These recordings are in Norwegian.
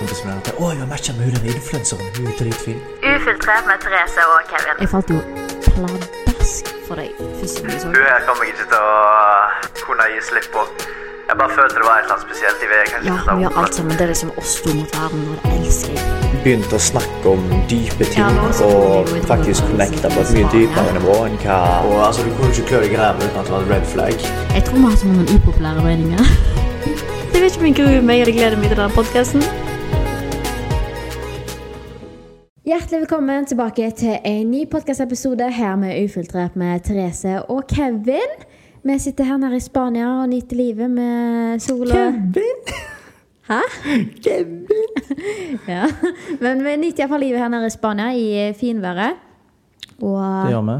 kompisen min at å, jeg har matcha med hun den influenseren. Hun er dritfin. Ufiltrert med Therese og Kevin. Jeg falt jo pladask for deg første gang Hun her kommer jeg ikke til å kunne gi slipp på. Jeg bare følte det var et eller annet spesielt. i vet Ja, hun vi gjør alt sammen. Det er liksom oss to mot verden, og det elsker jeg. Begynte å snakke om dype ting Ja, og faktisk connecta på et mye dypere nivå enn hva Og altså, Du kunne ikke klø deg i ræva uten at det var et red flag. Jeg tror vi har sånne upopulære meninger. Jeg vet ikke om jeg gruer meg eller gleder meg til denne podkasten. Hjertelig velkommen tilbake til en ny podkastepisode her med Ufiltrert med Therese og Kevin. Vi sitter her nede i Spania og nyter livet med sola. Kevin! Hæ? Kevin! Ja. Men vi nyter iallfall livet her nede i Spania i finværet. Og Det gjør vi.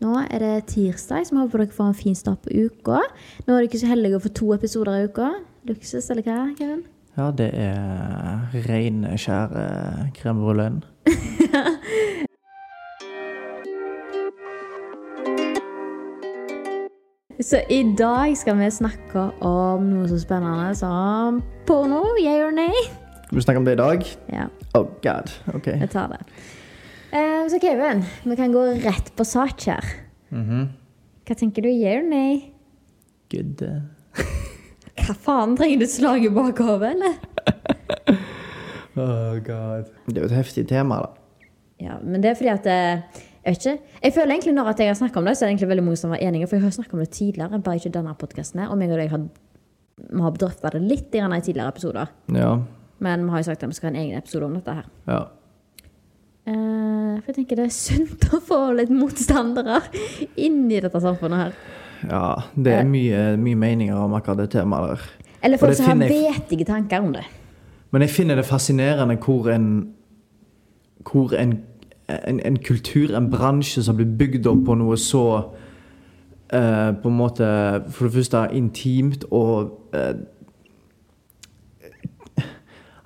nå er det tirsdag, så vi håper dere får en fin start på uka. Nå er dere ikke så heldige å få to episoder i uka. Luksus, eller hva, Kevin? Ja, det er reine, skjære crème brulé. Så i dag skal vi snakke om noe så spennende som porno. Yeah or nay? Skal vi snakke om det i dag? Ja, Oh god. Ok. Jeg tar det. Eh, så Kevin, vi kan gå rett på sak her. Hva tenker du? Yeah or nay? Good. Hva faen? Trenger du et slag i bakhodet, eller? Oh god. Det er jo et heftig tema, da. Ja, men det er fordi at eh, Jeg vet ikke. Jeg føler egentlig når at jeg har snakket om det, så er det egentlig veldig mange som var enige. For jeg har snakket om det tidligere, bare ikke denne podkasten. Og meg og deg har, vi har drøfta det litt i tidligere episoder. Ja. Men vi har jo sagt at vi skal ha en egen episode om dette her. Ja. Uh, for jeg tenker det er sunt å få litt motstandere inni dette samfunnet her. Ja det er mye, mye meninger om akkurat det temaet der. Eller folk som har vetige tanker om det. Men jeg finner det fascinerende hvor en Hvor en, en, en kultur, en bransje som blir bygd opp på noe så eh, På en måte For det første intimt og eh,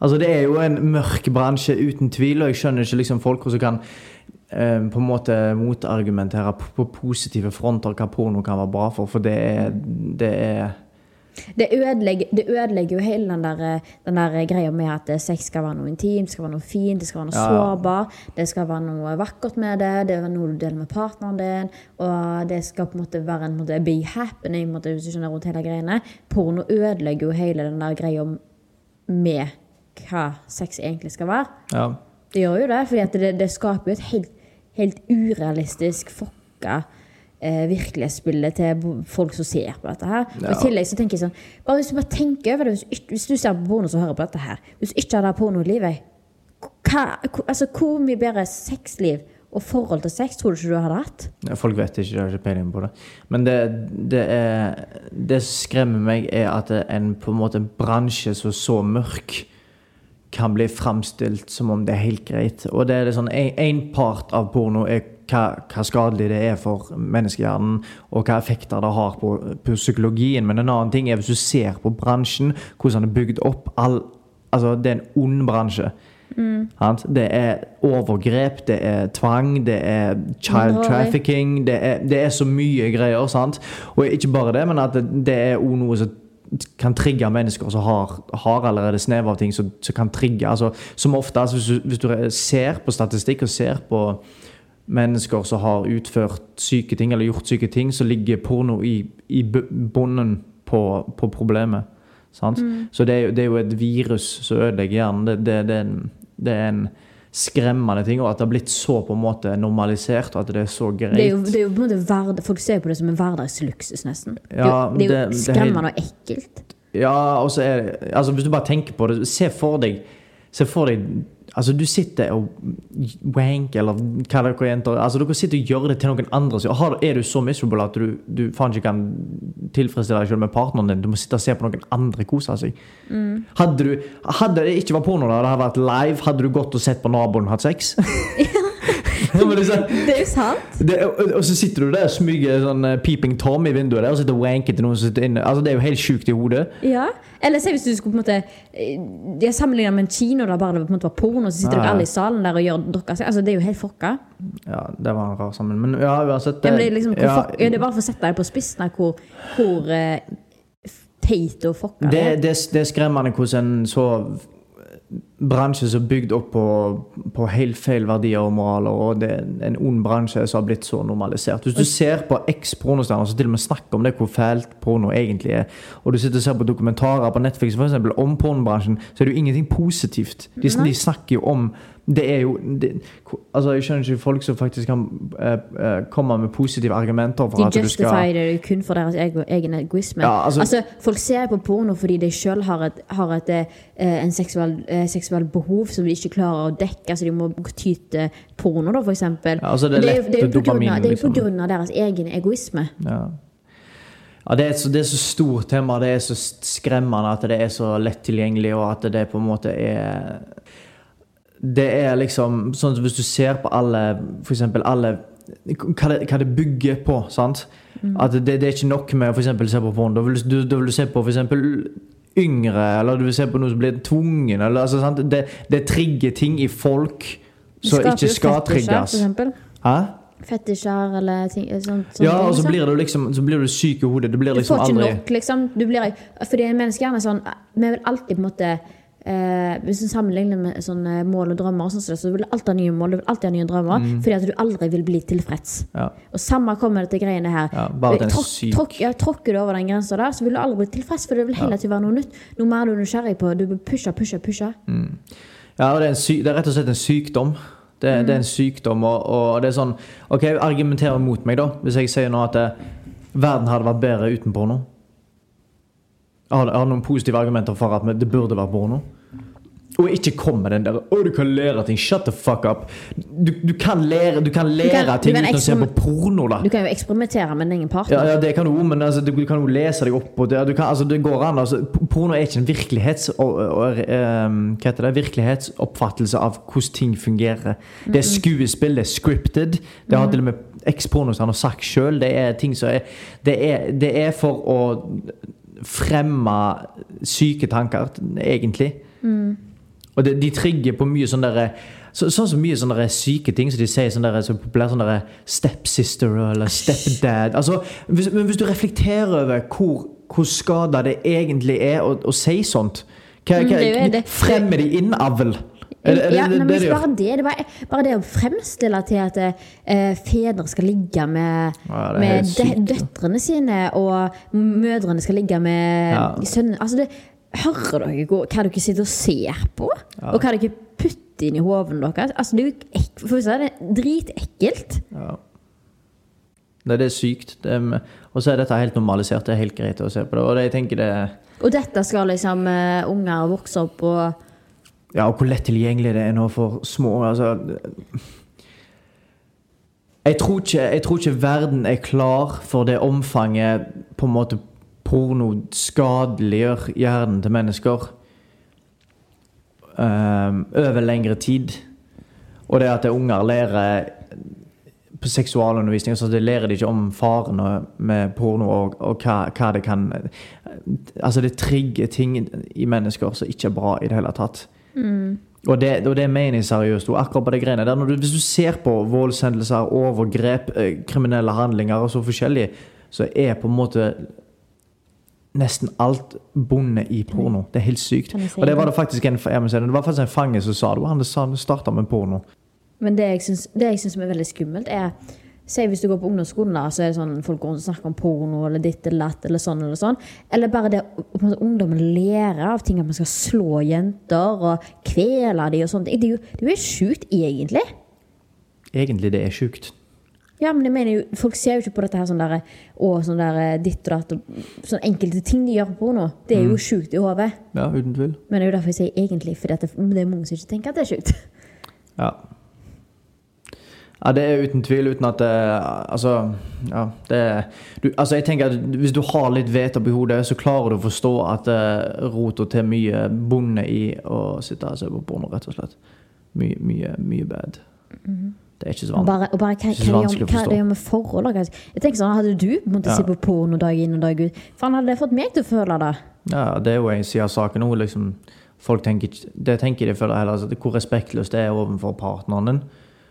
Altså, det er jo en mørk bransje, uten tvil, og jeg skjønner ikke liksom folk som kan eh, på en måte motargumentere på, positive fronter hva porno kan være bra for, for det er, det er Det ødelegger, det ødelegger jo hele den der, den der greia med at eh, sex skal være noe intimt, det skal være noe fint, det skal være noe Ja. sårbar, det skal være noe vakkert med det, det er noe du deler med partneren din, og det skal på en måte være en måte, be happening, måte, hvis du skjønner rundt hele greiene. Porno ødelegger jo hele den der greia med hva sex egentlig skal være. Ja. Det gjør jo det, for det, det skaper jo et helt, helt urealistisk fucka eh, virkelighetsbildet til folk som ser på dette her. Og I tillegg så tenker jeg sånn bare Hvis du bare tenker over det, hvis, hvis du ser på porno som hører på dette her Hvis du ikke hadde hatt porno i livet, hva, altså, hvor mye bedre sexliv og forhold til sex tror du ikke du hadde hatt? Ja, Folk vet ikke, de har ikke peiling på det. Men det, det, er, det som skremmer meg, er at en, på en måte, en bransje som er så mørk kan bli framstilt som om det er helt greit. Og det er det sånn, en, en part av porno er hva, hva skadelig det er for menneskehjernen, og hva effekter det har på, på psykologien. Men en annen ting er hvis du ser på bransjen, hvordan den er bygd opp. All, altså, det er en ond bransje. Mm. Det er overgrep, det er tvang, det er child trafficking. Det er, det er så mye greier. sant? Og ikke bare det, men at det, det er òg noe som kan trigge mennesker som har, har allerede snev av ting som, som kan trigge. altså Som ofte, altså hvis, du, hvis du ser på statistikk og ser på mennesker som har utført syke ting eller gjort syke ting, så ligger porno i, i bunnen på, på problemet. Sant? Så det er, det er jo et virus som ødelegger hjernen. Det, det, det, er en, det er en skremmende ting, og at det har blitt så på en måte normalisert, og at det er så greit. Det er jo, det er jo på en måte verd, Folk ser jo på det som en hverdagsluksus, nesten. det, Ja, jo- det er jo det- det skremmende og ekkelt. Ja, og så er det Altså, hvis du bare tenker på det, se for deg Se for deg Altså, du sitter og wank, eller hva dere jenter Altså, dere sitter og gjør det til noen andre. Så har, er du så miserable at du, du faen ikke kan tilfredsstille deg selv med partneren din? Du må sitte og se på noen andre kose seg. Hadde, du, hadde det ikke vært porno, da, det hadde vært live, hadde du gått og sett på naboen hatt sex? Det er jo sant. det, og, og så sitter du der og smyger sånn eh, peeping tom i vinduet der, og sitter og wanker til noen som sitter inne. Altså, det er jo helt sjukt i hodet. Ja. Eller se hvis du skulle på en måte eh, De har sammenlignet med en kino der bare det på en måte var porno, så sitter Ja, ja. dere alle i salen der og gjør deres Altså, det er jo helt fucka. Ja, det var en rar sammen. Men ja, uansett Ja, men det, er liksom, hvor ja, fuck, det er bare for å sette deg på spissen her hvor, hvor eh, teit og fucka det, det, det er skremmende hvordan en så bransje som er bygd opp på, på helt feil verdier og moraler, og det er en ond bransje som har blitt så normalisert. Hvis du ser på eks-pornostjerner som til og med snakker om det hvor fælt porno egentlig er, og du sitter og ser på dokumentarer på Netflix for eksempel, om pornobransjen, så er det jo ingenting positivt. De, de snakker jo om det er jo det, altså Jeg skjønner ikke folk som faktisk kan eh, komme med positive argumenter for De at du skal det kun for deres egen egoisme. Ja, altså- altså, folk ser på porno fordi de sjøl har, et, har et, eh, en seksuell, eh, seksuell behov som de ikke klarer å dekke, så de må ty til porno, da, for eksempel. Ja, altså, det er lett det er jo er jo liksom. på grunn av deres egen egoisme. Ja. Ja, det, er så, det er så stort tema, det er så skremmende at det er så lett tilgjengelig, og at det på en måte er Det er liksom sånn hvis du ser på alle For eksempel alle hva det, hva det bygger på. sant? At det, det er ikke nok med å for se på porno. Da vil du, da vil du se på eksempel yngre, eller du vil se på noe som blir tvungen. Eller, altså, sant? Det, det trigger ting i folk som ikke skal trigges. Hæ? Fetisjer eller ting sånt, sånt, Ja, og så liksom. blir du liksom så blir du syk i hodet. Du blir Du liksom får ikke aldri nok, liksom. Du blir, fordi mennesker er sånn Vi vil alltid på en måte eh, Hvis du sammenligner med sånne mål og drømmer, og det, så vil du alltid ha nye mål du vil alltid ha nye drømmer, fordi at du aldri vil bli tilfreds. Ja. Og samme kommer det til greiene her. Ja, syk. tråkk- ja, Tråkker du over den grensa der, så vil du aldri bli tilfreds, for det vil hele tiden være noe nytt. Noe mer du er nysgjerrig på. Du vil pushe, pushe, pushe. Ja, og det er, det er rett og slett en sykdom. Det, det er en sykdom, og, og det er sånn Ok, argumenter mot meg, da. Hvis jeg sier nå at det, verden hadde vært bedre uten porno. Jeg har, noen positive argumenter for at det burde vært porno. Og ikke kom med den der 'Å, du kan lære ting'. Shut the fuck up. Du, du kan lære, du kan lære kan- du ting kan uten å se på porno, da. Du kan jo eksperimentere med din egen partner. Ja, ja, det kan du men altså, du, du kan jo lese deg opp på det. Du kan, altså, det går an, altså, porno er ikke en virkelighets, og, og, um, hva heter det? virkelighetsoppfattelse av hvordan ting fungerer. Det er skuespill, det er scripted. Det har til og med eks-pornostjerner sagt sjøl. Det er ting som er det, er det er for å fremme syke tanker, egentlig. Og de, de trigger på mye sånn derre så, sånn som mye sånne syke ting som de sier sånn så populært sånn stepsister eller stepdad. Altså, hvis, men hvis du reflekterer over hvor, hvor skada det egentlig er å, å si sånt hva, Mm, hva, det er. Fremmer de innavl? Er er ja, men det det bare det. Det er bare, bare det å fremstille til at eh, fedre skal ligge med, Ja, er med sykt, døtrene sine, og mødrene skal ligge med Ja. sønnene. Altså, det, hører dere hva dere sitter og ser på? Og hva dere putter inn i hoven deres? Altså, det er jo for å dritekkelt. Ja. Nei, det er sykt. Det er, og så er dette helt normalisert. Det er helt greit å se på det. Og det, jeg tenker det Og dette skal liksom uh, unger vokse opp og Ja, og hvor lett tilgjengelig det er nå for små altså, jeg tror, ikke, jeg tror ikke verden er klar for det omfanget på en måte porno skadeliggjør hjernen til mennesker um, over lengre tid. Og det at unger lærer på seksualundervisning, så det lærer de ikke om farene med porno og, og hva, hva det kan Altså, det trigger ting i mennesker som ikke er bra i det hele tatt. Og, det, og det mener jeg seriøst. Og akkurat på det greiene der, du, Hvis du ser på voldshendelser, overgrep, eh, kriminelle handlinger og så forskjellig, så er på en måte nesten alt bundet i porno. Det er helt sykt. Og det var det? faktisk en, det, var faktisk en fange som sa det. Han starta med porno. Men det jeg syns er veldig skummelt, er Si hvis du går på ungdomsskolen, da, så er det sånn folk går og snakker om porno eller ditt eller datt eller sånn eller sånn. Eller bare det måte, ungdommen lærer av ting at man skal slå jenter og kvele dem og sånt. Det er jo, det er jo sjukt, egentlig. Egentlig det er sjukt. Ja, men jeg mener jo, Folk ser jo ikke på dette her sånn der, og sånn der eh, ditt og datt og sånne enkelte ting de gjør på porno. Det er jo sjukt i hodet. Ja, uten tvil. Men det er jo derfor jeg sier egentlig, for det er mange som ikke tenker at det er sjukt. Ja. Ja, det er uten tvil, uten at det Altså, ja det du, Altså, jeg tenker at Hvis du har litt vett oppi hodet, så klarer du å forstå at uh, rota til mye bonde i å sitte og se på porno, rett og slett. Mye, mye, mye bad. Det er ikke så vanlig. bare, bare hva, Ikke så vanskelig å forstå. hva det gjør med forhold? Altså. Jeg tenker sånn, Hadde du måttet Ja. se på porno dag inn og dag ut, faen hadde det fått meg til å føle det? Ja, det er jo en side av saken òg. Liksom, folk tenker Det tenker de føler heller altså, hvor respektløst det er overfor partneren din.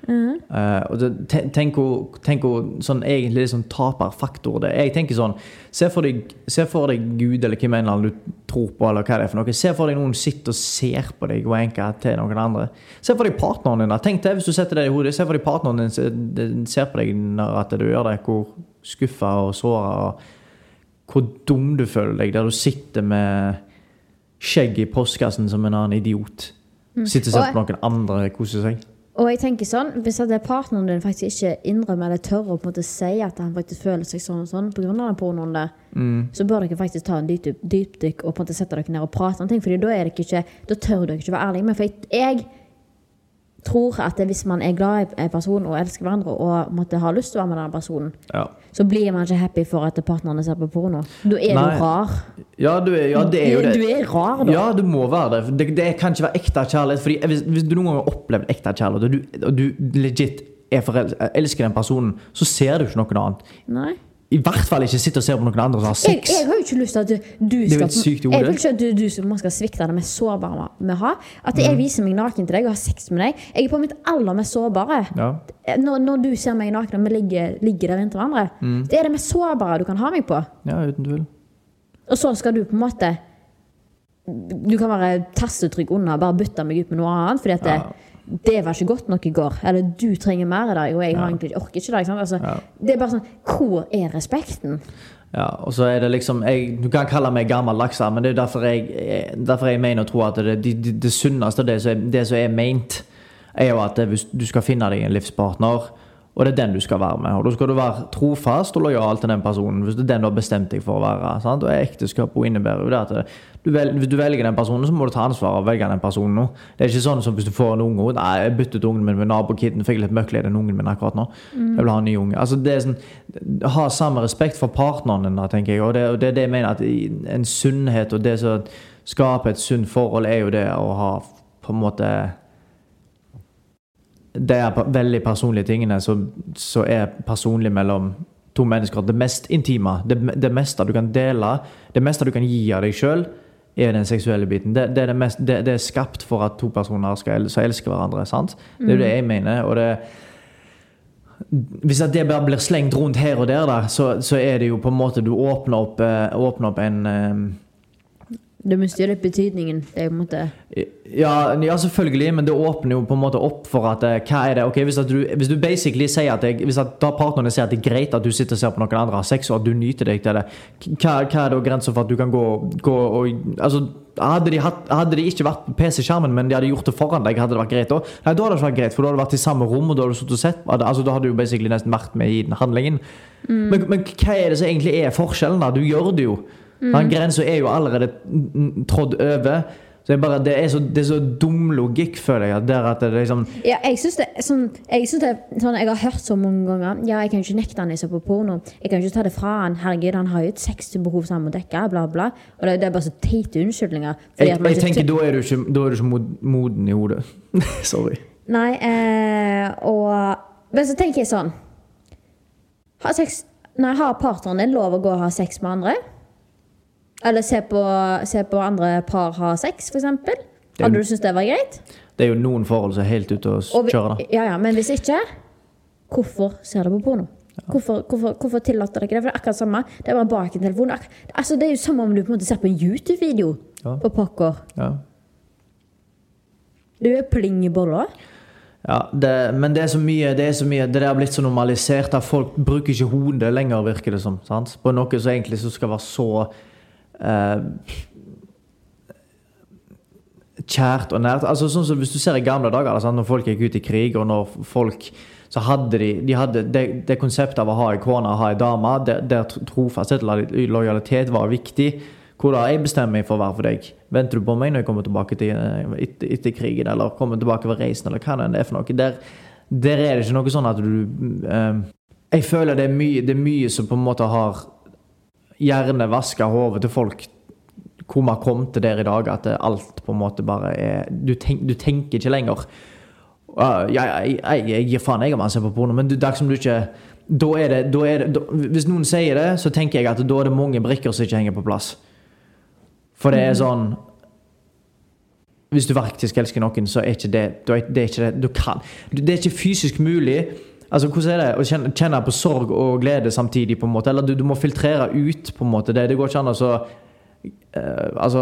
Eh, og det, tenk hvor, tenk hvor sånn, egentlig sånn taperfaktor det er. Jeg tenker sånn Se for deg, se for deg Gud eller hvem enn du tror på, eller hva det er for noe. Se for deg noen sitter og ser på deg wanke til noen andre. Se for deg partneren din. Tenk deg hvis du setter det i hodet. Se for deg partneren din se- ser på deg når at du gjør det. Hvor skuffa og såra og hvor dum du føler deg der du sitter med skjegg i postkassen som en annen idiot. Sitter og ser på noen andre kose seg. Og jeg tenker sånn, Hvis at er partneren din faktisk ikke innrømmer eller tør å på en måte si at han faktisk føler seg sånn og sånn pga. den pornoen, der, så bør dere faktisk ta en dypdykk dyp og på en måte sette dere ned og prate om ting. Fordi da, er dere ikke, da tør dere ikke være ærlige. Men for jeg, jeg tror at det, hvis man er glad i en person og elsker hverandre og måtte ha lyst til å være med den personen, Ja. så blir man ikke happy for at partnerne ser på porno. Da er Nei. du rar. Ja, du er, ja, det er jo det. Du er rar, da. Ja, du må være det. Det, det kan ikke være ekte kjærlighet. Fordi hvis, hvis du noen gang har opplevd ekte kjærlighet, og du, og du legit er elsker den personen, så ser du ikke noe annet. Nei. I hvert fall ikke sitte og se på noen andre som har sex. jeg har jo ikke lyst til at du, du jo skal sykt Jeg vil ikke at du, du som skal svikte det mest sårbare vi har. At jeg viser meg naken til deg og har sex med deg. Jeg er på mitt aller mest sårbare. Ja. Når, når du ser meg naken og vi ligger, ligger der inntil hverandre. Det er det mest sårbare du kan ha meg på. ja, uten tvil. Og så skal du på en måte Du kan være tastetrykk under, og bare bytte meg ut med noe annet. Fordi at det, det var ikke godt nok i går. Eller du trenger mer i dag, og jeg ja. egentlig orker ikke det. Ikke? Altså, Det er bare sånn Hvor er respekten? Ja, og så er det liksom jeg, Du kan kalle meg gammeldags, her, men det er derfor jeg, eh, derfor jeg mener og tror at det, det, det, det sunneste, det som, er, det som er meint, er jo at hvis du skal finne deg en livspartner, og det er den du skal være med. Og Da skal du være trofast og lojal til den personen hvis det er den du har bestemt deg for å være. Sant? Og Ekteskap innebærer jo det at du vel, hvis du velger den personen, så må du ta ansvar og velge den personen nå. Det er ikke sånn som hvis du får en unge Nei, jeg byttet ungen min med nabokiden, fikk litt møkle i den ungen min akkurat nå. Jeg vil ha en ny unge. Altså, det er sånn, ha samme respekt for partneren din, tenker jeg. Og det, og det er det jeg mener at en sunnhet og det som skaper et sunt forhold, er jo det å ha på en måte det er veldig personlige tingene som så er personlig mellom to mennesker. Det mest intime, det, det meste du kan dele, det meste du kan gi av deg sjøl, er den seksuelle biten. Det, det, er mest, det, er skapt for at to personer skal el elske hverandre. sant? Det er jo det jeg mener. og det hvis det bare blir slengt rundt her og der, da, så, så er det jo på en måte Du åpner opp, eh, åpner opp en eh, Du mister litt betydningen. Det er på en måte Ja, ja, selvfølgelig, men det åpner jo på en måte opp for at eh, Hva er det? Ok, Hvis, du, hvis du basically sier at det, Hvis at da partnerne sier at det er greit at du sitter og ser på noen andre ha sex, og at du nyter deg til det, hva, hva er da grensa for at du kan gå, gå og Altså, hadde de, hatt, hadde de ikke vært PC-skjermen, men de hadde gjort det foran deg, hadde det vært greit da? Nei, da hadde det ikke vært greit, for da hadde du vært i samme rom, og da hadde du sittet og sett. Altså, da hadde du jo basically nesten vært med i den handlingen. Men, men hva er det som egentlig er forskjellen, da? Du gjør det jo. Den grensa er jo allerede mm, mm, trådd over. Så bare, det, er så, det er så dum logikk, føler jeg. Der at det liksom Ja, jeg syns det sånn Jeg, synes det sånn, jeg har hørt så mange ganger Ja, jeg kan ikke nekte han jeg ser på porno. Jeg kan ikke ta det fra han. Herregud, han har jo et sexbehov som han må dekke. Bla, bla. Og det, det er bare så teite unnskyldninger. Jeg, jeg ikke- tenker da er du ikke, er du ikke mod, moden i hodet. Sorry. Nei, eh, og Men så tenker jeg sånn Har sex Nei, har partneren din lov å gå og ha sex med andre? Eller se på, se på andre par ha sex, f.eks.? Hadde du syntes det var greit? Det er jo noen forhold som er helt ute å kjøre. da. Ja, ja, men hvis ikke, hvorfor ser du på porno? Hvorfor, hvorfor, hvorfor tillater dere det? For det er akkurat samme. Det er bare bak en telefon. Altså, det er jo som om du på en måte ser på en YouTube-video Ja. på pokker. Ja. Du er pling i bolla. Ja, det, men det er så mye Det er så mye, det der har blitt så normalisert at folk bruker ikke hodet lenger, virker det som. Sant? På noe som egentlig så skal være så eh, kjært og nært. Altså sånn som Hvis du ser i gamle dager, altså, når folk gikk ut i krig, og når folk så hadde de, de hadde det, det konseptet av å ha ei kone og ha ei dame, der trofasthet og lojalitet var viktig. Hvor da jeg bestemmer meg for å være for deg. Venter du på meg når jeg kommer tilbake til, eh, etter, etter krigen, eller kommer tilbake ved reisen, eller hva det er for noe. Der, der er det ikke noe sånn at du eh, Jeg føler det er, mye, det er mye som på en måte har gjerne vaske hodet til folk hvor vi har kommet til der i dag, at alt på en måte bare er Du, tenk, du tenker ikke lenger Uh, jeg, jeg, jeg, jeg gir faen jeg om han ser på porno, men du, dersom du ikke da er det, da er det, da, Hvis noen sier det, så tenker jeg at da er det mange brikker som ikke henger på plass. For det er sånn Hvis du faktisk elsker noen, så er ikke det, det er ikke det du kan. Det er ikke fysisk mulig. Altså, hvordan er det å kjenne, kjenne på sorg og glede samtidig? på en måte, Eller du, du må filtrere ut på en måte det. Det går ikke an å så uh, Altså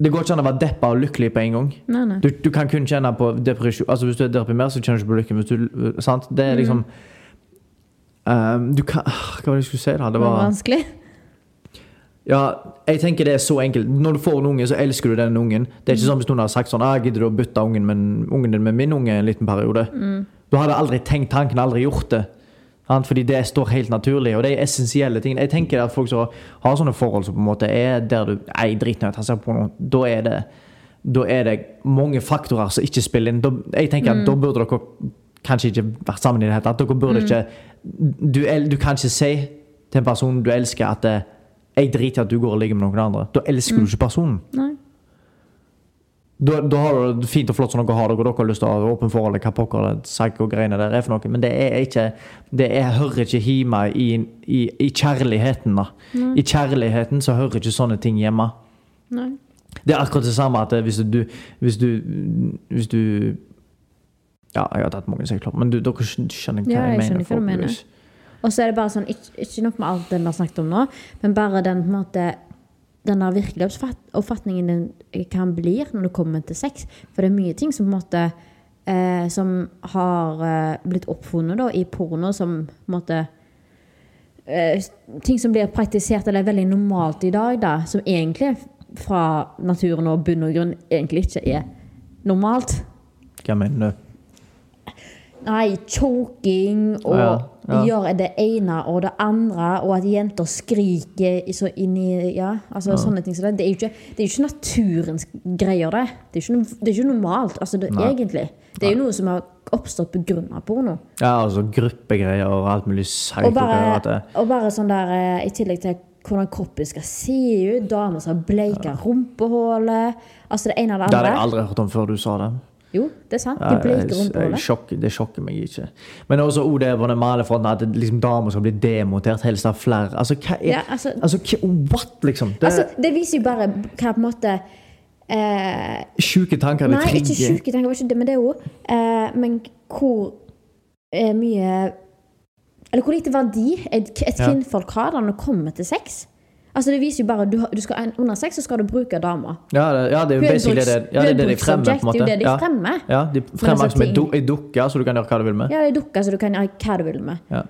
Det går ikke an å være deppa og lykkelig på en gang. Nei, nei. Du, du kan kun kjenne på depresjon Altså Hvis du er deprimert, så kjenner du ikke på lykken. Hvis du, sant? Det er liksom um, Du kan ah, Hva var det jeg skulle si? da? Det Det var var vanskelig. ja, jeg tenker det er så enkelt. Når du får en unge, så elsker du den ungen. Det er ikke sånn hvis noen har sagt sånn ah, 'Gidder du å bytte ungen, men ungen din med min unge en liten periode?' Du hadde aldri tenkt tanken, aldri gjort det. Fordi det står helt naturlig, og det er essensielle ting. Jeg tenker at folk som har sånne forhold som på en måte er der du Nei, dritnødt, han ser på noe. Da er det da er det mange faktorer som ikke spiller inn. Da, jeg tenker at da burde dere kanskje ikke vært sammen i det hele tatt. Dere burde ikke du, du kan ikke si til en person du elsker at 'jeg driter i at du går og ligger med noen andre'. Da elsker du ikke personen. Nei. Da, da har du det fint og flott som dere har det, og dere har lyst til å ha åpent forhold, hva pokker det psycho-greiene der er for noe, men det er ikke Det er, hører ikke hjemme i, i, i kjærligheten, da. I kjærligheten så hører ikke sånne ting hjemme. Nei. Det er akkurat det samme at hvis du Hvis du, hvis du Ja, jeg har tatt mange sexklubber, men du, dere skj- skjønner hva Ja, jeg, jeg mener. hva du mener. Og så er det bare sånn, ikke, ikke nok med alt det vi har snakket om nå, men bare den på en måte den der virkelighetsoppfatningen den kan bli når det kommer til sex. For det er mye ting som på en måte eh, som har eh, blitt oppfunnet da, i porno som på en måte eh, Ting som blir praktisert eller er veldig normalt i dag, da, som egentlig fra naturen og bunn og grunn egentlig ikke er normalt. Hva mener du? Nei, choking og Ja, ja. gjør det ene og det andre, og at jenter skriker så inn i Ja, altså sånne ting. som det. Det er jo ikke, det er ikke naturens greier, det. Det er ikke, det er ikke normalt, altså det, egentlig. Det er jo noe som har oppstått på grunn av porno. Ja, altså gruppegreier og alt mulig Og psycho-greier. bare, det- og bare sånn der eh, I tillegg til hvordan kroppen skal se ut, damer som har bleika rumpehullet Altså det ene og det andre. Det hadde jeg aldri hørt om før du sa det. Jo, det er sant. Ja, De jeg- bleike jeg- rumpehullet. sjokk- det sjokker meg ikke. Men også oh, det maler den malefronten at liksom damer skal bli demontert, helst av flere. Altså, hva er Ja, altså- altså, hva- what, liksom? Det Altså, det viser jo bare hva på en måte eh, sjuke tanker det Nei, ikke trigger. sjuke tanker, var ikke det, men det er jo eh, Men hvor eh, mye Eller hvor lite verdi et, et kvinnfolk har da når det kommer til sex. Altså Det viser jo bare du, du skal, Under sex så skal du bruke damer. Ja, det, ja, det er jo basically det, ja, det, er det de fremmer, på en måte. det er jo det de ja. fremmer. Ja, de fremmer altså, som ei ting- du, dukke, så du kan gjøre hva du vil med. Ja, ei dukke, så du kan gjøre hva du vil med. Ja.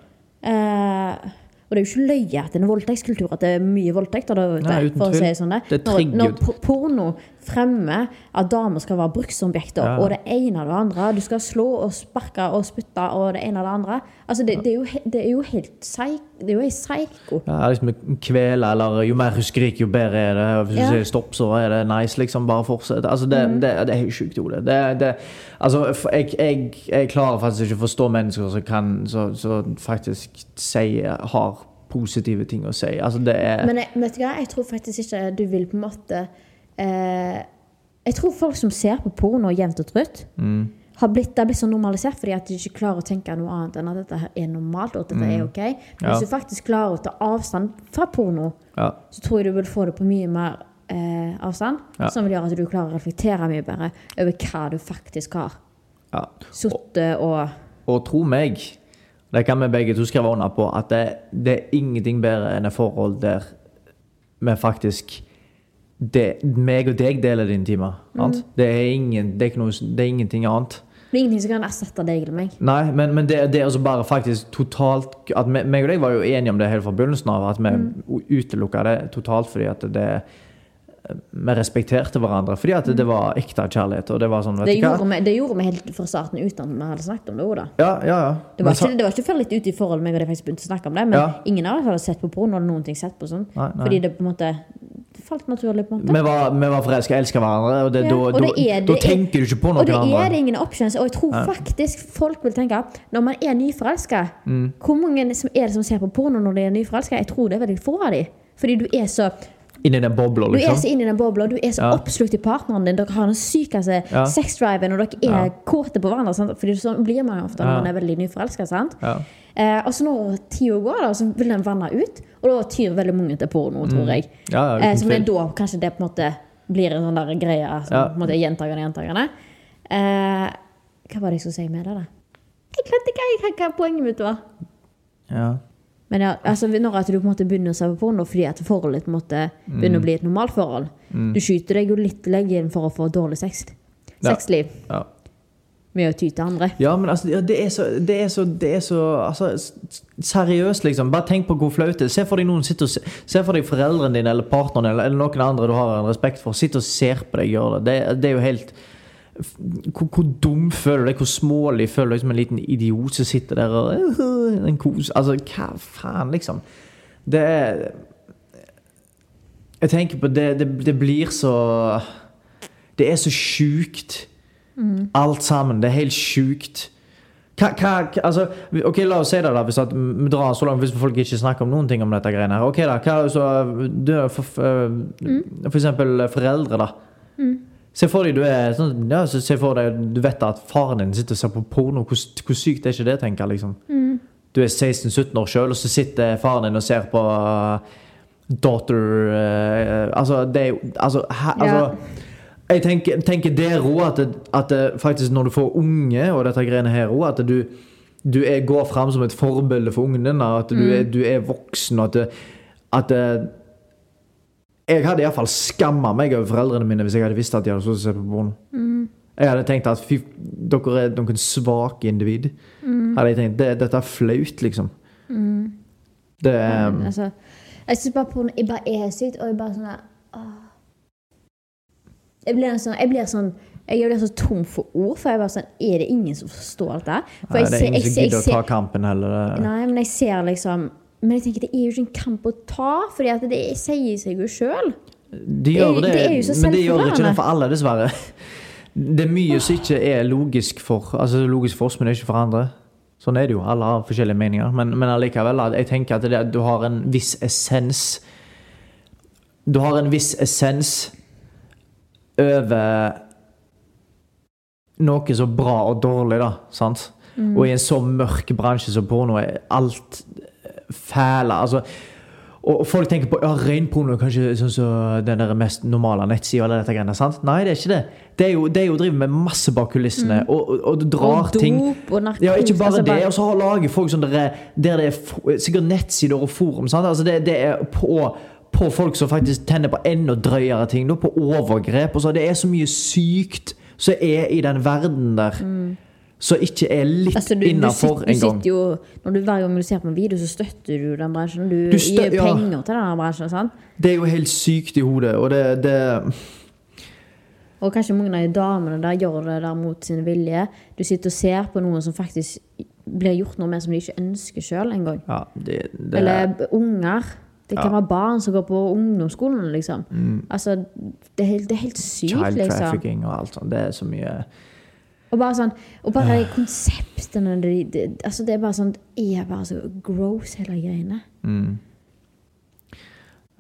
Uh, og det er jo ikke løye at det er en voldtektskultur, at det er mye voldtekter ute. Nei, uten å si sånn. det. Det Når, når porno fremmer at damer skal være bruksobjekter, Ja. og det ene og det andre Du skal slå og sparke og spytte og det ene og det andre. Altså, det, det, er, jo, det er jo helt psy- Det er jo helt psyko. Ja, liksom kvele, eller jo mer hun skriker, jo bedre er det. Hvis Ja. du sier stopp, så er det nice. liksom, Bare fortsett. Altså, det, Mm. det, er jo sjukt, Ole. Det, det, altså, jeg, jeg, jeg klarer faktisk ikke å forstå mennesker som kan så, så faktisk sier har positive ting å si. Altså, det er Men jeg, vet du hva, jeg tror faktisk ikke du vil på en måte eh, Jeg tror folk som ser på porno jevnt og trutt, Mm. har blitt, det har blitt så normalisert fordi at de ikke klarer å tenke noe annet enn at dette her er normalt, og at dette er ok. Men Mm. Ja. hvis du faktisk klarer å ta avstand fra porno, ja. så tror jeg du vil få det på mye mer eh, avstand. Ja. Som vil gjøre at du klarer å reflektere mye bedre over hva du faktisk har ja. sittet og Og tro meg, det kan vi begge to skrive under på, at det, det er ingenting bedre enn et forhold der vi faktisk det, meg og deg deler det timer. Mm. Det, er ingen, det, er noe, det er ingenting annet. Det er ingenting som kan erstatte deg eller meg. Nei, men, men det, det er altså bare faktisk totalt at meg og deg var jo enige om det helt fra begynnelsen av, at vi mm. utelukka det totalt fordi at det Vi respekterte hverandre fordi at det var ekte kjærlighet. Og det var sånn, vet Det gjorde, vi, det gjorde vi helt fra starten uten at vi hadde snakket om det Også, da. Ja, ja, ja. Det var, Men ikke, det var ikke før litt ute i forholdet meg og de faktisk begynte å snakke om det, men Ja. ingen av oss hadde sett på porno eller noen ting sett på sånn. Nei, nei. Fordi det på en måte det falt naturlig, på en måte. Vi var, vi var forelska, elska hverandre, og, det, Ja, da, og da, det er- da er- tenker du ikke på noe Og det er det ingen options, og jeg tror faktisk folk vil tenke når man er nyforelska Mm. Hvor mange som er det som ser på porno når de er nyforelska? Jeg tror det er veldig få av dem. Fordi du er så Inni den bobla, Du er liksom. så inn i den bobla, du er så Ja. oppslukt i partneren din. Dere har den sykeste Ja. sexdriven, og dere er Ja. kåte på hverandre. Sant? Fordi sånn blir man jo ofte når man er veldig nyforelska. Ja. Eh, og så når tida går, da, så vil den vanne ut. Og da tyr veldig mange til porno, tror jeg. Ja, eh, uten som er da kanskje det på en måte blir en sånn der greie som Ja. på en måte er gjentagende, gjentagende. Eh, hva var det jeg skulle si med det, da? Jeg glemte hva, hva poenget mitt var. Ja. Men ja, altså når at du på en måte begynner å se på porno fordi at forholdet på en måte begynner å bli et normalt forhold Du skyter deg jo litt leggen for å få dårlig sex. Sexliv Ja. med å ty til andre. Ja, men altså, det er så, det er så, det er så altså, Seriøst, liksom. Bare tenk på hvor flaut det er. Se for deg noen sitter og se, se for deg foreldrene dine eller partneren eller, eller noen andre du har en respekt for, sitter og ser på deg gjøre det. Det, det er jo helt hvor, hvor dum føler du deg? Hvor smålig føler du deg som en liten idiot som sitter der og «Øh, en kos Altså, hva faen, liksom? Det er Jeg tenker på det, det, det blir så Det er så sjukt. Alt sammen. Det er helt sjukt. Hva, hva, altså, ok, La oss si det, da, hvis at vi drar så langt hvis folk ikke snakker om noen ting om dette greiene. her. Ok da, hva, så, du, for, for, for eksempel foreldre, da. Se for deg du er sånn, ja, så se for deg, du vet at faren din sitter og ser på porno. Hvor, hvor sykt er ikke det, tenker jeg. liksom. Du er 16-17 år sjøl, og så sitter faren din og ser på uh, Daughter uh, Altså, det er jo altså, Ja. altså jeg tenker, tenker der òg at, det- at det faktisk når du får unge, og dette greiene her òg, at du, du er, går fram som et forbilde for ungen din. At du, er, du er voksen. og At, at Jeg hadde iallfall skamma meg over foreldrene mine hvis jeg hadde visst at de hadde stått og sett på porno. Jeg hadde tenkt at fy, dere er noen svake individ. Hadde jeg tenkt, det, Dette er flaut, liksom. Det er um... altså, jeg syns bare porno jeg bare er sykt, og jeg bare sånn åh. Jeg blir sånn Jeg blir sånn jeg blir så tom for ord, for jeg bare sånn Er det ingen som forstår dette? For Nei, jeg det er ingen som gidder å ta kampen heller. Nei, men jeg ser liksom Men jeg tenker det er jo ikke en kamp å ta, for det sier seg jo sjøl. De gjør Det- det, det er men de gjør ikke noe det for alle, dessverre. Det er mye som ikke er logisk for Altså logisk for oss, men ikke for andre. Sånn er det jo. Alle har forskjellige meninger. Men, men allikevel, jeg tenker at det, at du har en viss essens Du har en viss essens over noe så bra og dårlig, da. Sant? Og i en så mørk bransje som porno er alt fæle. Altså og og folk tenker på ja, ren porno, kanskje sånn som den der mest normale nettsida. eller dette greiene, sant? Nei, det er ikke det. Det er jo, det er jo å drive med masse bak kulissene og, og, og drar Og ting dop og narkotika. Ja, ikke bare altså, det. Og så har lager folk sånn der, der det er sikkert nettsider og forum. Sant? Altså det, det er på, på folk som faktisk tenner på enda drøyere ting. Da, på overgrep. Og så det er så mye sykt som er i den verden der. Som ikke er litt Altså, du, innafor engang. Hver gang du ser på en video, så støtter du den bransjen. Du, Du gir ja. penger til den bransjen. sant? Det er jo helt sykt i hodet. Og det, det Og kanskje mange av de damene der gjør det der mot sin vilje. Du sitter og ser på noen som faktisk blir gjort noe med som de ikke ønsker sjøl engang. Ja, det, det Eller unger. Det kan Ja. være barn som går på ungdomsskolen, liksom. Altså, det er helt, det er helt sykt, Child liksom. trafficking og alt sånt. Det er så mye Og bare sånn Og bare de konseptene de, de, Altså, det er bare sånn Det er bare så gross, hele greiene.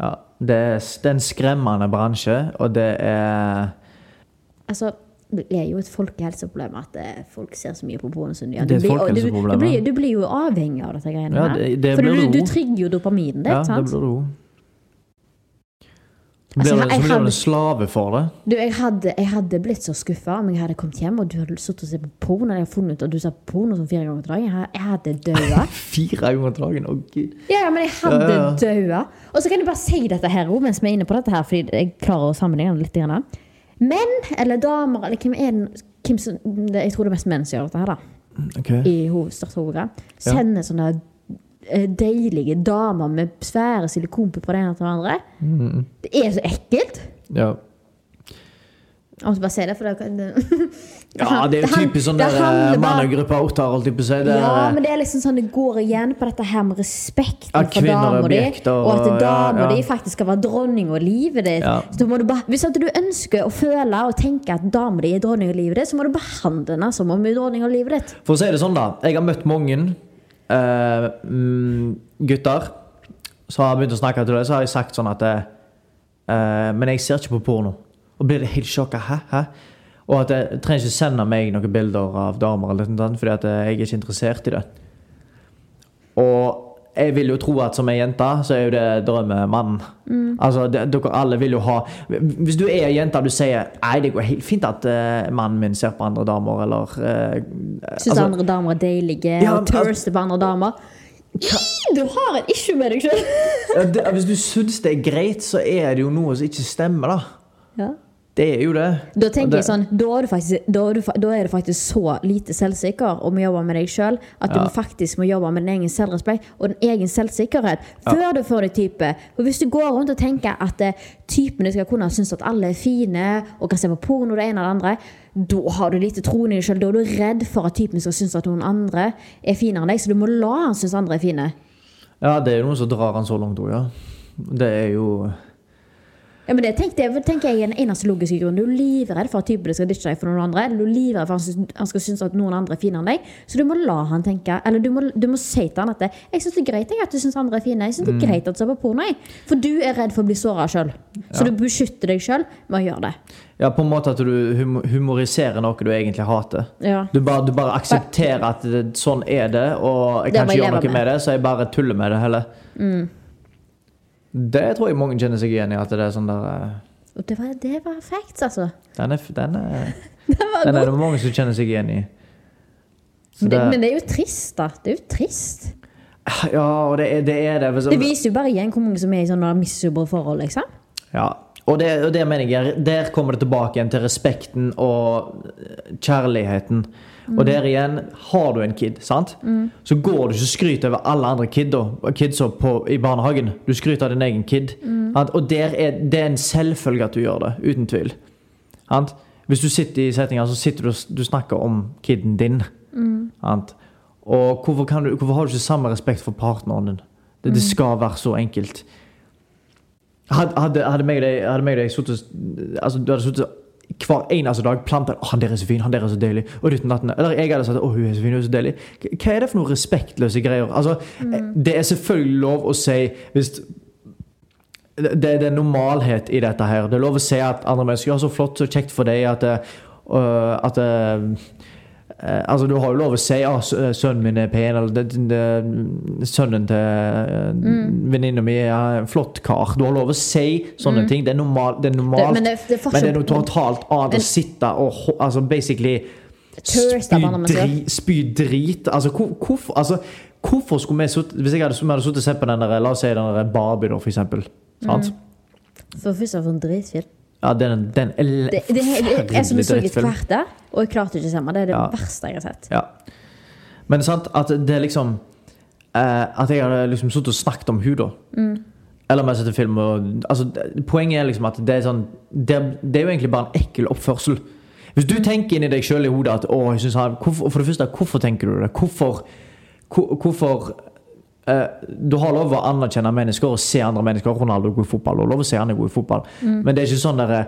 Ja, det er, det er en skremmende bransje, og det er Altså, det er jo et folkehelseproblem at eh, folk ser så mye på porno som de gjør. Det Du du- Du, blir- ja. du blir jo avhengig av dette greiene Ja, det- det For du, trigger jo dopaminen ditt, Ja, det sant? blir du Så Altså, du blir du en slave for det. Du, jeg hadde, jeg hadde blitt så skuffa om jeg hadde kommet hjem og du hadde sittet og sett på porno. Jeg hadde funnet ut at du sa porno som fire ganger til dagen. Jeg- hadde daua. Fire ganger dagen, å gud. Ja, ja, men jeg hadde Ja, ja. daua. Og så kan jeg bare si dette her mens vi er inne på dette her, fordi jeg klarer å sammenligne det litt. Grann. Menn eller damer, eller hvem er den hvem som, Jeg tror det er mest menn som gjør dette her, da. Okay. I hoved- største hovedgrad. Sender sånne eh, deilige damer med svære silikonpupper det ene til det andre. Mm. Det er så ekkelt. Ja. Jeg måtte bare si det, for det, det ja, det er jo typisk sånn der mannegruppa eh, mannegruppe åtter, holdt på å Ja, men det er liksom sånn det går igjen på dette her med respekten for damer dama di, og at damer dama ja, ja. di faktisk skal være dronning av livet ditt. Ja. Så må du bare, hvis du ønsker å føle og tenke at dama di er dronning av livet ditt, så må du behandle henne som om hun er dronning av livet ditt. For å si det sånn, da. Jeg har møtt mange mm, gutter som har begynt å snakke til deg. Så har jeg sagt sånn at eh, Men jeg ser ikke på porno. Og blir det helt sjokka. Hæ? Hæ? Og at jeg trenger ikke sende meg noen bilder av damer, eller noe sånt, fordi at jeg er ikke interessert i det. Og jeg vil jo tro at som ei jente, så er jo det drømmemannen. Altså, det, dere alle vil jo ha Hvis du er ei jente og du sier Nei, det går helt fint at uh, mannen min ser på andre damer, eller uh, Syns altså, andre damer er deilige Ja, og tørster på andre damer. Du har et issue med deg sjøl! ja, Hvis du syns det er greit, så er det jo noe som ikke stemmer, da. Ja. Det er jo det. Da tenker det- jeg sånn, da er, du faktisk, da, er du, da er du faktisk så lite selvsikker om å jobbe med deg sjøl at du Ja. du faktisk må jobbe med din egen selvrespekt og din egen selvsikkerhet før du får deg type. For Hvis du går rundt og tenker at eh, typene skal kunne synes at alle er fine og kan se på porno det ene og det andre, da har du lite troen i deg sjøl. Da er du redd for at typen skal synes at noen andre er finere enn deg, så du må la han synes andre er fine. Ja, det er jo noe som drar han så langt òg, ja. Det er jo Ja, men det tenker, jeg, tenker jeg er den eneste logiske grunnen. Du er livredd for at typen skal ditche deg for noen andre. Eller du er livredd for at han skal synes at noen andre er finere enn deg. Så du må la han tenke. Eller du må, du må si til han at det, 'Jeg syns det er greit at du syns andre er fine. Jeg synes det er greit at du ser på porno.' For du er redd for å bli såra sjøl. Så du beskytter deg sjøl med å gjøre det. Ja, på en måte at du hum- humoriserer noe du egentlig hater. Ja. Du bare, du bare aksepterer at det, sånn er det, og jeg Det kan ikke gjøre noe med med. det, så jeg bare tuller med det heller. Det tror jeg mange kjenner seg igjen i. At det er sånn der Uh, det var, det var facts, altså. Den er, den er, den er det mange som kjenner seg igjen i. Så Men det, men det er jo trist, da. Det er jo trist. Ja, og det det. Er det, Det viser jo bare igjen hvor mange som er i sånne misubre forhold, liksom. ja. Og det, og det mener jeg, der kommer det tilbake igjen til respekten og eh, kjærligheten. Og der igjen, har du en kid, sant? så går du ikke og skryter over alle andre Kids kidsa i barnehagen. Du skryter av din egen kid. Sant? Og er, det er en selvfølge at du gjør det, uten tvil. Sant? Hvis du sitter i settinger, så sitter du og du snakker om kiden din. Sant? Og hvorfor, kan du, hvorfor har du ikke samme respekt for partneren din? Det, det skal være så enkelt. Hadde, hadde, hadde meg og deg, hadde meg og deg suttet altså, Du hadde sittet hver eneste dag planter oh, 'Han der er så fin, han der er så deilig.' Og ditten datten. Eller jeg hadde sagt 'Å, hun er så fin, hun er så deilig'. Hva er det for noen respektløse greier? Altså, Det er selvfølgelig lov å si hvis det, det er normalhet i dette her. Det er lov å si at andre mennesker har 'Så flott, så kjekt for deg at, uh, at Eh, altså, du har jo lov å si at ja, sønnen min er pen, eller det, det, sønnen til uh, venninna mi er en flott kar. Du har lov å si sånne ting. Det er, normal, det er normalt. Det- men det- er men det er noe totalt annet å sitte og altså, basically spy, dri, spy drit. Altså, hvor, hvorfor, altså, hvorfor skulle vi sitte Hvis jeg hadde, vi hadde sittet og sett på den der, la oss si den der Barbie, da, for eksempel. Sant? For først og fremst dritfilm. Ja, den, den er Det, det, det, jeg som så et kvarter, og jeg klarte ikke å se meg. Det er det Ja. verste jeg har sett. Ja. Men sant, at det er liksom eh, At jeg hadde liksom sittet og snakket om henne, da. Eller om jeg setter film og altså, Poenget er liksom at det er sånn Det, er- det er jo egentlig bare en ekkel oppførsel. Hvis du tenker inni deg sjøl i hodet at å, jeg synes han, hvorfor, For det første, hvorfor tenker du det? Hvorfor, hvor- hvorfor Du har lov å anerkjenne mennesker og se andre mennesker. Ronaldo er god i fotball. og lov å se han er god i fotball. Men det er ikke sånn derre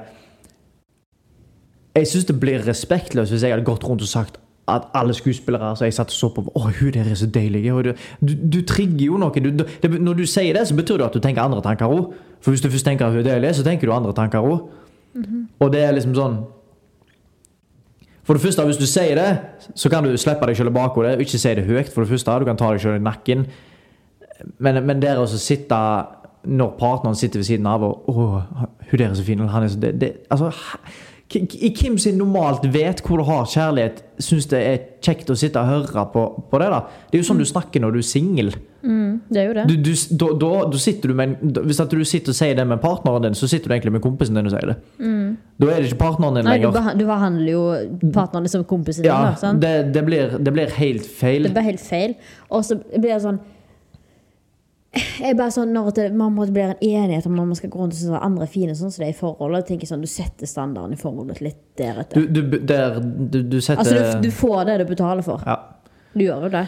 jeg syns det blir respektløst hvis jeg hadde gått rundt og sagt at alle skuespillere som jeg satt og så på Å, hun der er så deilig. Du, du, du trigger jo noe. Du, det, når du sier det, så betyr det at du tenker andre tanker òg. For hvis du først tenker at hun er deilig, så tenker du andre tanker òg. Og det er liksom sånn For det første, hvis du sier det, så kan du slippe deg selv i bakhodet ikke si det høyt. For det første, Du kan ta deg selv i nakken. Men, men det å sitte når partneren sitter ved siden av og Å, hun der er så fin. eller Han er så det, det, altså, i Kim som normalt vet hvor du har kjærlighet, syns det er kjekt å sitte og høre på, på det? da Det er jo sånn du snakker når du er singel. Det er jo det. Du, du, da, da, da sitter du med en, Hvis at du sitter og sier det med partneren din, så sitter du egentlig med kompisen din og sier det. Da er det ikke partneren din Nei, lenger. du behandler jo partneren din som kompisen din. Ja, da, det, det, blir, det blir helt feil. Det blir helt feil. Og så blir det sånn jeg er bare sånn, Når det, man blir bli en enighet om når man skal gå rundt og synes andre er fine, sånn som det er i forholdet, tenker sånn, du setter standarden i forholdet litt deretter. Du, du, der, du, du setter altså, du, du får det du betaler for. ja. Du gjør jo det.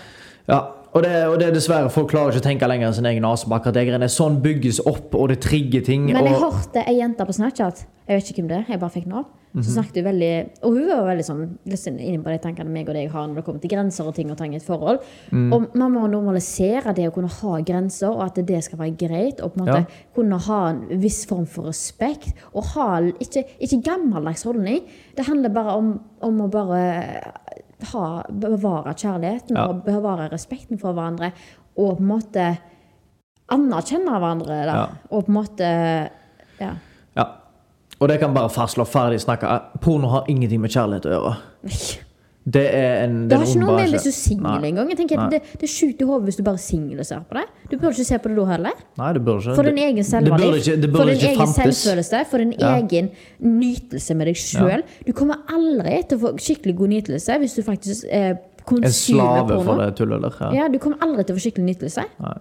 Ja, og det, og det er dessverre Folk klarer ikke å tenke lenger enn sin egen nese. på akkurat det greiene. Sånn bygges opp, og det trigger ting. Men jeg og, hørte ei jente på Snapchat, jeg vet ikke hvem det er, jeg bare fikk nå, -hmm. så snakket hun veldig Og hun var veldig sånn litt sånn inne på de tankene meg og deg har når det kommer til grenser og ting og tang i et forhold. Mm. Og man må normalisere det å kunne ha grenser, og at det skal være greit. Og på en måte Ja. kunne ha en viss form for respekt. Og ha ikke, ikke gammeldags holdning. Det handler bare om, om å bare ha, bevare kjærligheten Ja. og bevare respekten for hverandre. og på en måte anerkjenne hverandre. Da. Og på en måte Ja. Ja. Og det kan bare fastslå ferdig snakka. Porno har ingenting med kjærlighet å gjøre. Det er en Det har ikke noe med hvis du er singel engang. Det, det er sjukt i hodet hvis du bare singel ser på det. Du burde ikke se på det da heller. Nei, det burde ikke. For din egen selvverdi, for din egen selvfølelse, for din Ja. egen nytelse med deg sjøl. Du kommer aldri til å få skikkelig god nytelse hvis du faktisk eh, En slave porno. for det tullet der. Ja. Ja, du kommer aldri til å få skikkelig nytelse. Nei.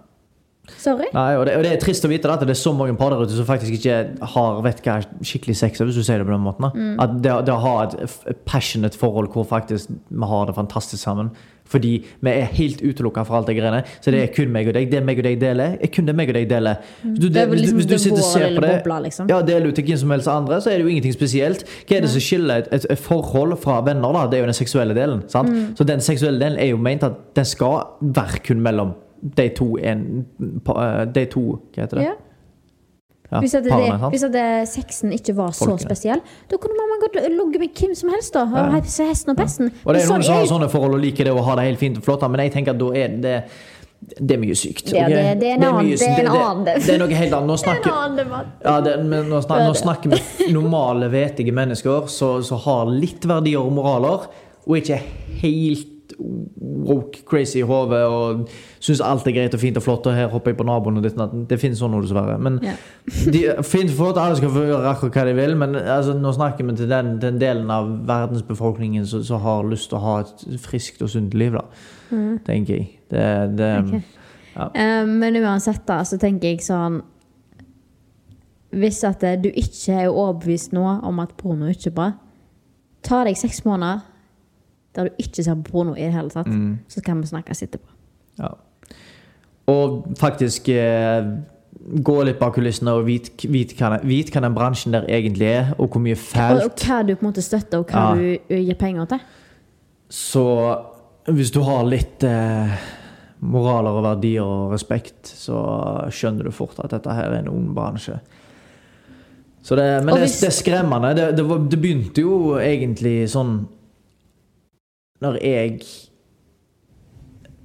Sorry. Nei, og det, og det er trist å vite at det er så mange par der ute som faktisk ikke har vet hva skikkelig sex er, hvis du sier det på den måten. Mm. At det, det å ha et passionate forhold hvor faktisk vi har det fantastisk sammen. Fordi vi er helt utelukka fra alt det greiene. Så det er kun meg og deg. Det meg og deg deler, er kun det meg og deg deler. Hvis du, Mm. Det er du- liksom hvis du sitter og ser på det, bobla, liksom. ja, deler ut til hvem som helst andre, så er det jo ingenting spesielt. Hva er det som skiller et, et, et forhold fra venner? da? Det er jo den seksuelle delen. sant? Mm. Så den seksuelle delen er jo ment at den skal være kun mellom de to, en, pa- de to Hva heter det? Ja. Ja, Hvis, at det, parene, hvis at det, sexen ikke var så Folkene. spesiell, da kunne man godt ligget med hvem som helst. da, og Ja. se hesten og pesten. Og det er noen som har sånne forhold og liker det og har det helt fint og flott, men jeg tenker at da er det det er mye sykt. Ja, det- det er en annen- det er en annen- det, det er noe helt annet. Nå er snakker, ja, det, men nå, snakker, er nå snakker vi normale, vetige mennesker som har litt verdier og moraler, og ikke helt woke crazy i hodet og syns alt er greit og fint og flott, og her hopper jeg på naboen og ditt og. Det finnes sånn, dessverre. Men Ja. de, fint for at alle skal få gjøre akkurat hva de vil, men altså, nå snakker vi til den, den delen av verdensbefolkningen som, som har lyst til å ha et friskt og sunt liv, da. Tenker jeg. Det, det, Ok. Eh, men uansett, da, så tenker jeg sånn Hvis at du ikke er overbevist nå om at porno ikke er bra, ta deg seks måneder der du ikke ser på porno i det hele tatt, så kan vi snakkes etterpå. ja. Og faktisk eh, gå litt bak kulissene og vite vit hva, den- hva den bransjen der egentlig er, og hvor mye Og, og hva du på en måte støtter, og hva Ja. du gir penger til. Så hvis du har litt eh, moraler og verdier og respekt, så skjønner du fort at dette her er en ond bransje. Så det, men hvis, det, det er skremmende. Det, det, det begynte jo egentlig sånn Når jeg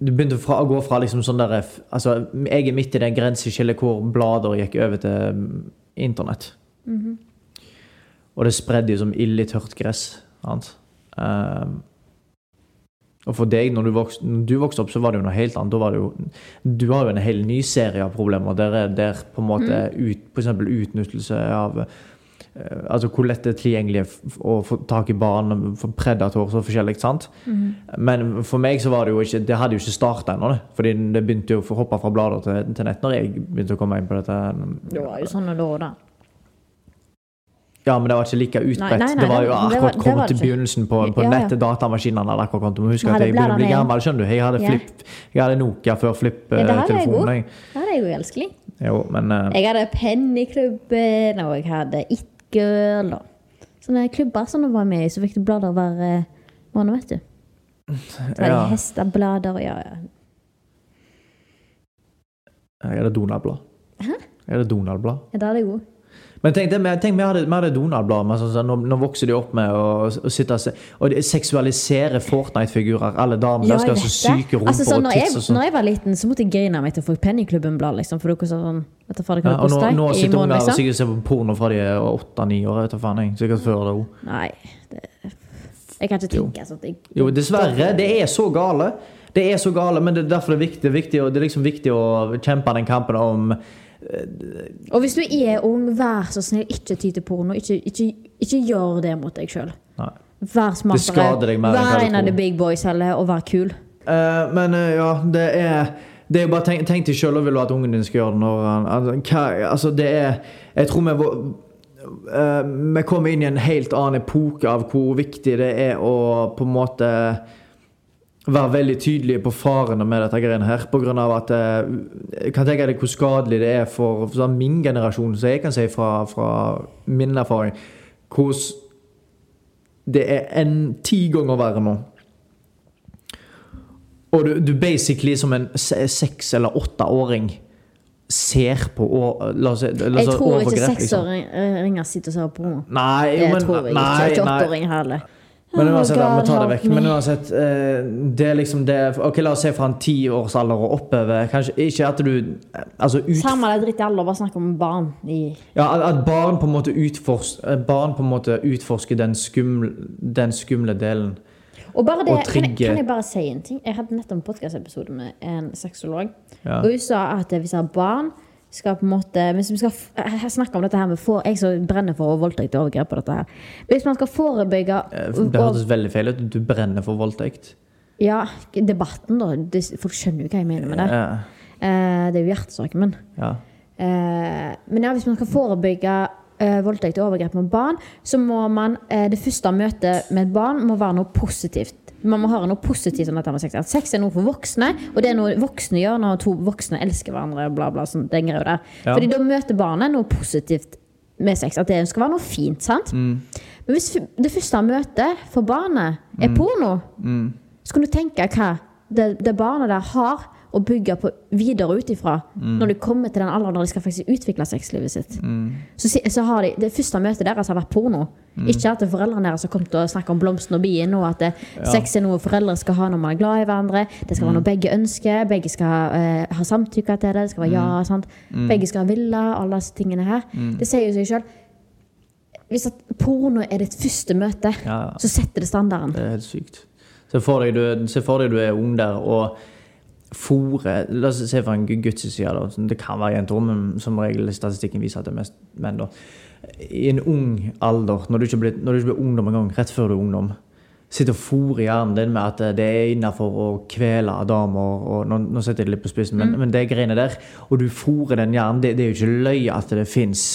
Det begynte fra, å gå fra liksom sånn der Altså, jeg er midt i det grenseskillet hvor blader gikk over til mm, internett. Og det spredde jo som ild i tørt gress. Um, og for deg, når du, vokste, når du vokste opp, så var det jo noe helt annet. Da var det jo, du har jo en hel ny serie av problemer der, er- der på en måte ut, f.eks. utnyttelse av Altså hvor lett det er tilgjengelig å få tak i barn, for predator og forskjellig. sant? Men for meg så var det jo ikke Det hadde jo ikke starta ennå. Fordi det begynte jo å hoppe fra blader til, til nett når jeg begynte å komme inn på dette. Det var jo sånn da og da. Ja, men det var ikke like utbredt. Det var jo akkurat kommet til begynnelsen på, på Ja, ja. nettet. Datamaskinene hadde akkurat kommet. Huske at jeg begynte begynner å bli gammel. skjønner du. Jeg hadde, flip, jeg hadde Nokia før Ja, det hadde jeg jo elskelig. jo, men uh, Jeg hadde Pennyklubben, og jeg hadde It Girl. Og sånne klubber som du var med i, så fikk du blader hver eh, måned, vet du. Så det ja, jeg hesteblader, ja, ja. jeg det Donald-blad. Jeg det Donald-blad. Ja, Da er det god. Men tenk, det, tenk vi hadde, hadde Donald-blad. sånn, sånn, Nå, nå vokser de opp med å, å sitte og se Og de seksualiserer Fortnite-figurer. Alle damer ja, skal ha så syke rumper altså, sånn, og tits og sånn. når jeg var liten, så måtte jeg grine meg til å få Pennyklubben-blad, liksom. For dere sånn Vet du det Ja, og nå, nå sitter unger liksom. og sikkert ser på porno fra de er åtte-ni år. Vet du, faen jeg. Sikkert før det òg. Nei. Det, jeg kan ikke tenke sånn. Jeg, Jo, dessverre. Det er så gale. Det er så gale, men det er derfor det er viktig, viktig, det er liksom viktig å kjempe den kampen om Og hvis du er ung, vær så snill, ikke ty til porno. Ikke, ikke, ikke gjør det mot deg sjøl. Vær smartere. hva Vær en av the big boys heller, og vær kul. Uh, men uh, ja, det er det er bare Tenk, tenk deg sjøl og vil du at ungen din skal gjøre det når han altså, altså det er Jeg tror vi eh, Vi kommer inn i en helt annen epoke av hvor viktig det er å på en måte være veldig tydelige på farene med dette greiene her. På grunn av at eh, Jeg kan tenke deg hvor skadelig det er for, for sånn min generasjon, så jeg kan si fra, fra min erfaring, hvordan det er en ti ganger verre nå. Og du, du basically som en seks- eller åtteåring ser på og, la oss la oss Jeg tror tror ikke seksåringer liksom. seksåringer sitter og ser på porno. Nei, jo, men tror jeg nei, ikke. Ikke åtteåringer heller. Men Oh uansett, ja, vi tar det vekk. Men uansett, eh, det er liksom det Ok, la oss se fra en tiårsalder og oppover. Kanskje ikke at du Altså ut, Samme det dritt i alder, bare snakk om barn i ja, at- barn på en måte barn på en måte utforsker den, skumle, den skumle delen. Og bare det, Og kan, jeg, kan jeg bare si en ting? Jeg hadde nettopp en podkastepisode med en sexolog. Ja. Og hun sa at hvis har barn skal på en måte Hvis vi skal snakker om dette her med for, Jeg som brenner for voldtekt og overgrep på dette her. Hvis man skal forebygge Eh, Det hørtes veldig feil ut. Du brenner for voldtekt. Ja, debatten, da. Folk skjønner jo hva jeg mener med det. Eh, det er jo hjertesaken min. ja. Eh, men ja, hvis man skal forebygge voldtekt og overgrep mot barn, så må man det første møtet med et barn må være noe positivt. Man må høre noe positivt om dette med sex. At sex er noe for voksne, og det er noe voksne gjør når to voksne elsker hverandre. Bla, bla, sånn, den greia der. Ja. Fordi da møter barnet noe positivt med sex. At det skal være noe fint. sant? Mm. Men hvis det første møtet for barnet er Mm. porno, så kan du tenke hva det, det barnet der har å bygge på videre ut ifra Mm. når de kommer til den alderen når de skal faktisk utvikle sexlivet sitt. Mm. Så, så har de, Det første møtet deres har vært porno. Mm. Ikke at foreldrene deres har kommet og snakket om blomsten og bien, og at det, sex er noe foreldre skal ha når man er glad i hverandre. Det skal være Mm. noe begge ønsker. Begge skal uh, ha samtykke til det. Det skal være Mm. ja. sant? Begge skal ville alle disse tingene her. Det sier jo seg sjøl. Hvis at porno er ditt første møte, Ja. så setter det standarden. Det er helt sykt. Se for deg du, se for deg du er ung der og fôrer La oss se fra en guds side, da. sånn, Det kan være jenter, men som regel statistikken viser at det er mest menn. da. I en ung alder, når du ikke blir, du ikke blir ungdom engang, rett før du er ungdom Sitter og fòrer hjernen din med at det er innafor å kvele damer og Nå, nå setter jeg det litt på spissen, men, men det greiene der. Og du fòrer den hjernen. Det, det er jo ikke løye at det fins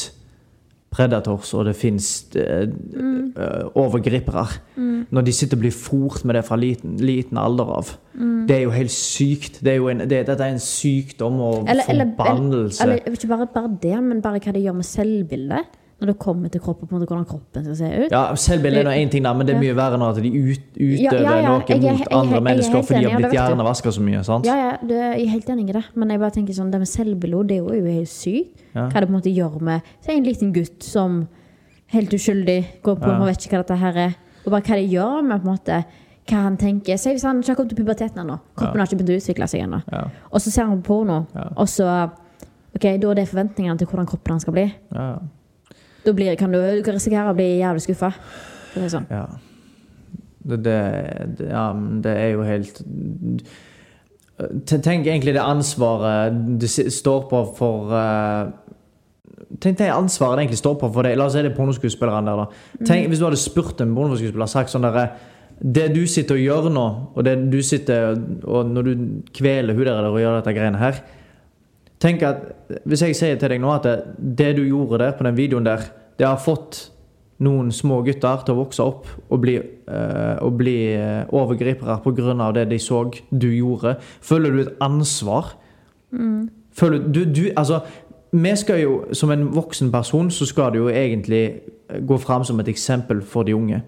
predators og det fins overgripere. Når de sitter og blir fort med det fra liten, liten alder av. Det er jo helt sykt. Det er jo en, det, dette er en sykdom og eller, forbannelse. eller, eller ikke bare, bare det, men bare hva det gjør med selvbildet. Når det kommer til kroppen, på en måte hvordan kroppen skal se ut. ja, Selvbilde er én ting, da, men det er mye verre nå at de ut, utøver Ja, ja, noe mot jeg andre jeg er mennesker fordi de har blitt hjernevaska så mye. sant? Ja, ja, det jeg er helt enig i det. Men jeg bare tenker sånn, det med selvbilde, det er jo helt sykt. Hva det på en måte gjør med Se en liten gutt som helt uskyldig går på, Ja. man vet ikke hva dette her er. Og bare hva det gjør med på en måte, hva han tenker. Se hvis han ikke har kommet til puberteten ennå. Kroppen har ikke begynt å utvikle seg ennå. Ja. Og så ser han på porno, og så Ok, da er det forventningene til hvordan kroppen han skal bli. Ja, Da blir, kan du, du kan risikere å bli jævlig skuffa. Det sånn. ja. Det, det, det, ja, det er jo helt Tenk egentlig det ansvaret det står på for uh, Tenk det ansvaret det egentlig står på for deg. La oss si det er pornoskuespilleren der. da. Tenk, Hvis du hadde spurt en pornoskuespiller sagt sånn derre Det du sitter og gjør nå, og det du sitter og når du kveler hun der og gjør dette greiene her Tenk at Hvis jeg sier til deg nå at det, det du gjorde der på den videoen der, det har fått noen små gutter til å vokse opp og bli, øh, og bli eh, overgripere pga. det de så du gjorde. Føler du et ansvar? Føler du, du Altså, vi skal jo, som en voksen person, så skal du jo egentlig gå fram som et eksempel for de unge.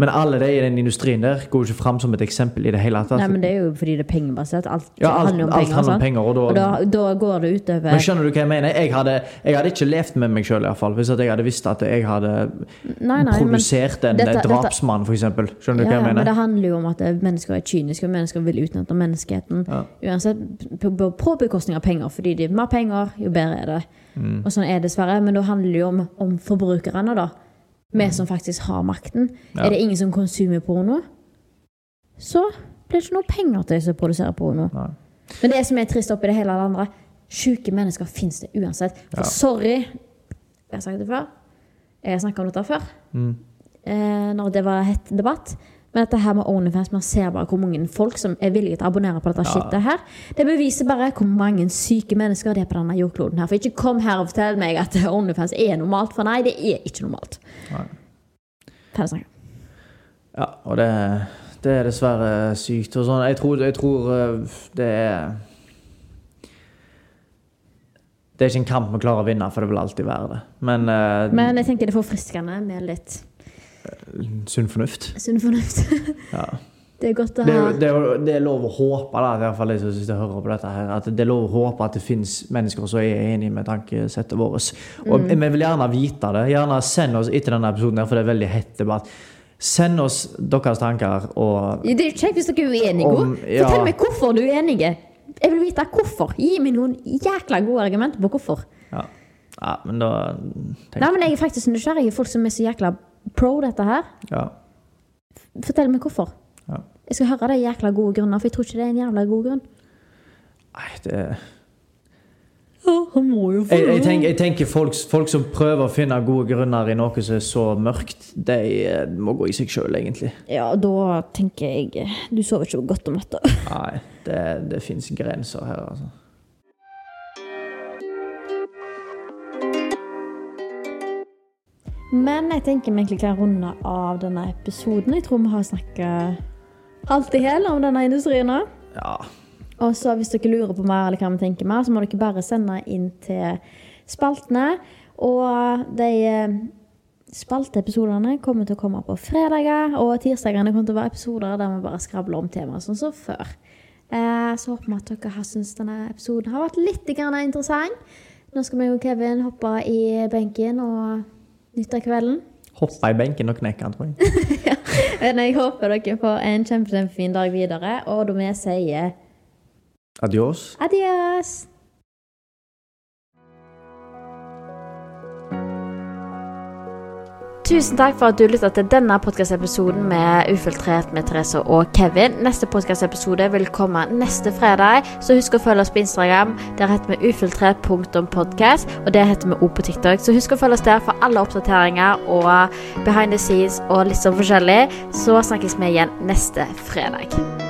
Men alle de i den industrien der går jo ikke fram som et eksempel i det hele tatt. Nei, men det er jo fordi det er pengebasert. Alt, Ja, alt- handler om alt penger. handler om penger, og da- og da, da går det utover Men skjønner du hva jeg mener? Jeg hadde, jeg hadde ikke levd med meg sjøl hvis at jeg hadde visst at jeg hadde Nei, nei, produsert en dette- drapsmann, f.eks. Skjønner du ja, hva ja, jeg men det handler jo om at eh, mennesker er kyniske, og mennesker vil utnytte menneskeheten. Ja. Uansett på, på, bekostning av penger, fordi de mer penger, jo bedre er det. Mm. Og sånn er det dessverre. Men da handler det jo om, om forbrukerne, da. Vi som faktisk har makten. Mm. Ja. Er det ingen som konsumer porno, så blir det ikke noe penger til de som produserer porno. Nei. Men det som er trist oppi det hele det andre, sjuke mennesker fins det uansett. For Ja. sorry, jeg har sagt det før. Jeg har snakka om dette før. Mm. Eh, når det var hett debatt. Men dette her med Onlyfans, man ser bare hvor mange folk som er villige til å abonnere på dette Ja. shitet her. Det beviser bare hvor mange syke mennesker det er på denne jordkloden her. For ikke kom her og fortell meg at Onlyfans er normalt, for nei, det er ikke normalt. Ferdig snakka. Ja, og det, det er dessverre sykt. Og sånn. Jeg tror, jeg tror eh, det er Det er ikke en kamp vi klarer å vinne, for det vil alltid være det. Men, uh, Men jeg tenker det er forfriskende med litt sunn fornuft. sunn fornuft. Ja. Det er godt å ha det, det, det er lov å håpe, da, i hvert fall jeg som sitter og hører på dette her, at det er lov å håpe at det finnes mennesker som er enige med tankesettet vårt. Og Mm. Vi vil gjerne vite det. Gjerne Send oss etter denne episoden, her, for det er veldig hett debatt. Send oss deres tanker og Det er kjekt hvis dere er uenige. Om- ja. Fortell meg hvorfor du er uenige. Jeg vil vite hvorfor. Gi meg noen jækla gode argumenter på hvorfor. Ja, ja men da Nei, men Jeg er faktisk nysgjerrig på folk som er så jækla pro dette her. ja. Fortell meg hvorfor. Ja. Jeg skal høre de jækla gode grunner, for jeg tror ikke det er en jævla god grunn. Nei, det Han må jo jeg, jeg, tenker, jeg tenker folk, folk som prøver å finne gode grunner i noe som er så mørkt, de eh, må gå i seg sjøl, egentlig. Ja, da tenker jeg eh, Du sover ikke godt om natta. Nei, det, det fins grenser her, altså. Men jeg tenker vi egentlig kan runde av denne episoden. Jeg tror vi har snakka alt i hele om denne industrien nå. Ja. Og så hvis dere lurer på mer, eller hva vi tenker mer, så må dere bare sende inn til spaltene. Og de eh, spalteepisodene kommer til å komme på fredager, og tirsdagene kommer til å være episoder der vi bare skravler om temaer, sånn som før. Eh, så håper vi at dere har syntes denne episoden har vært litt interessant. Nå skal vi og Kevin hoppe i benken og nyte kvelden. Hoppa i benken og knekke den, tror jeg. Men jeg håper dere får en kjempe, kjempefin dag videre, og da vi sier Adios. adios! Tusen takk for at du lytta til denne podkastepisoden med Ufiltrert med Therese og Kevin. Neste podkastepisode vil komme neste fredag, så husk å følge oss på Instagram. Der heter vi ufiltrert.podkast, og det heter vi òg på TikTok. Så husk å følge oss der for alle oppdateringer og behind the scenes og litt sånn forskjellig. Så snakkes vi igjen neste fredag.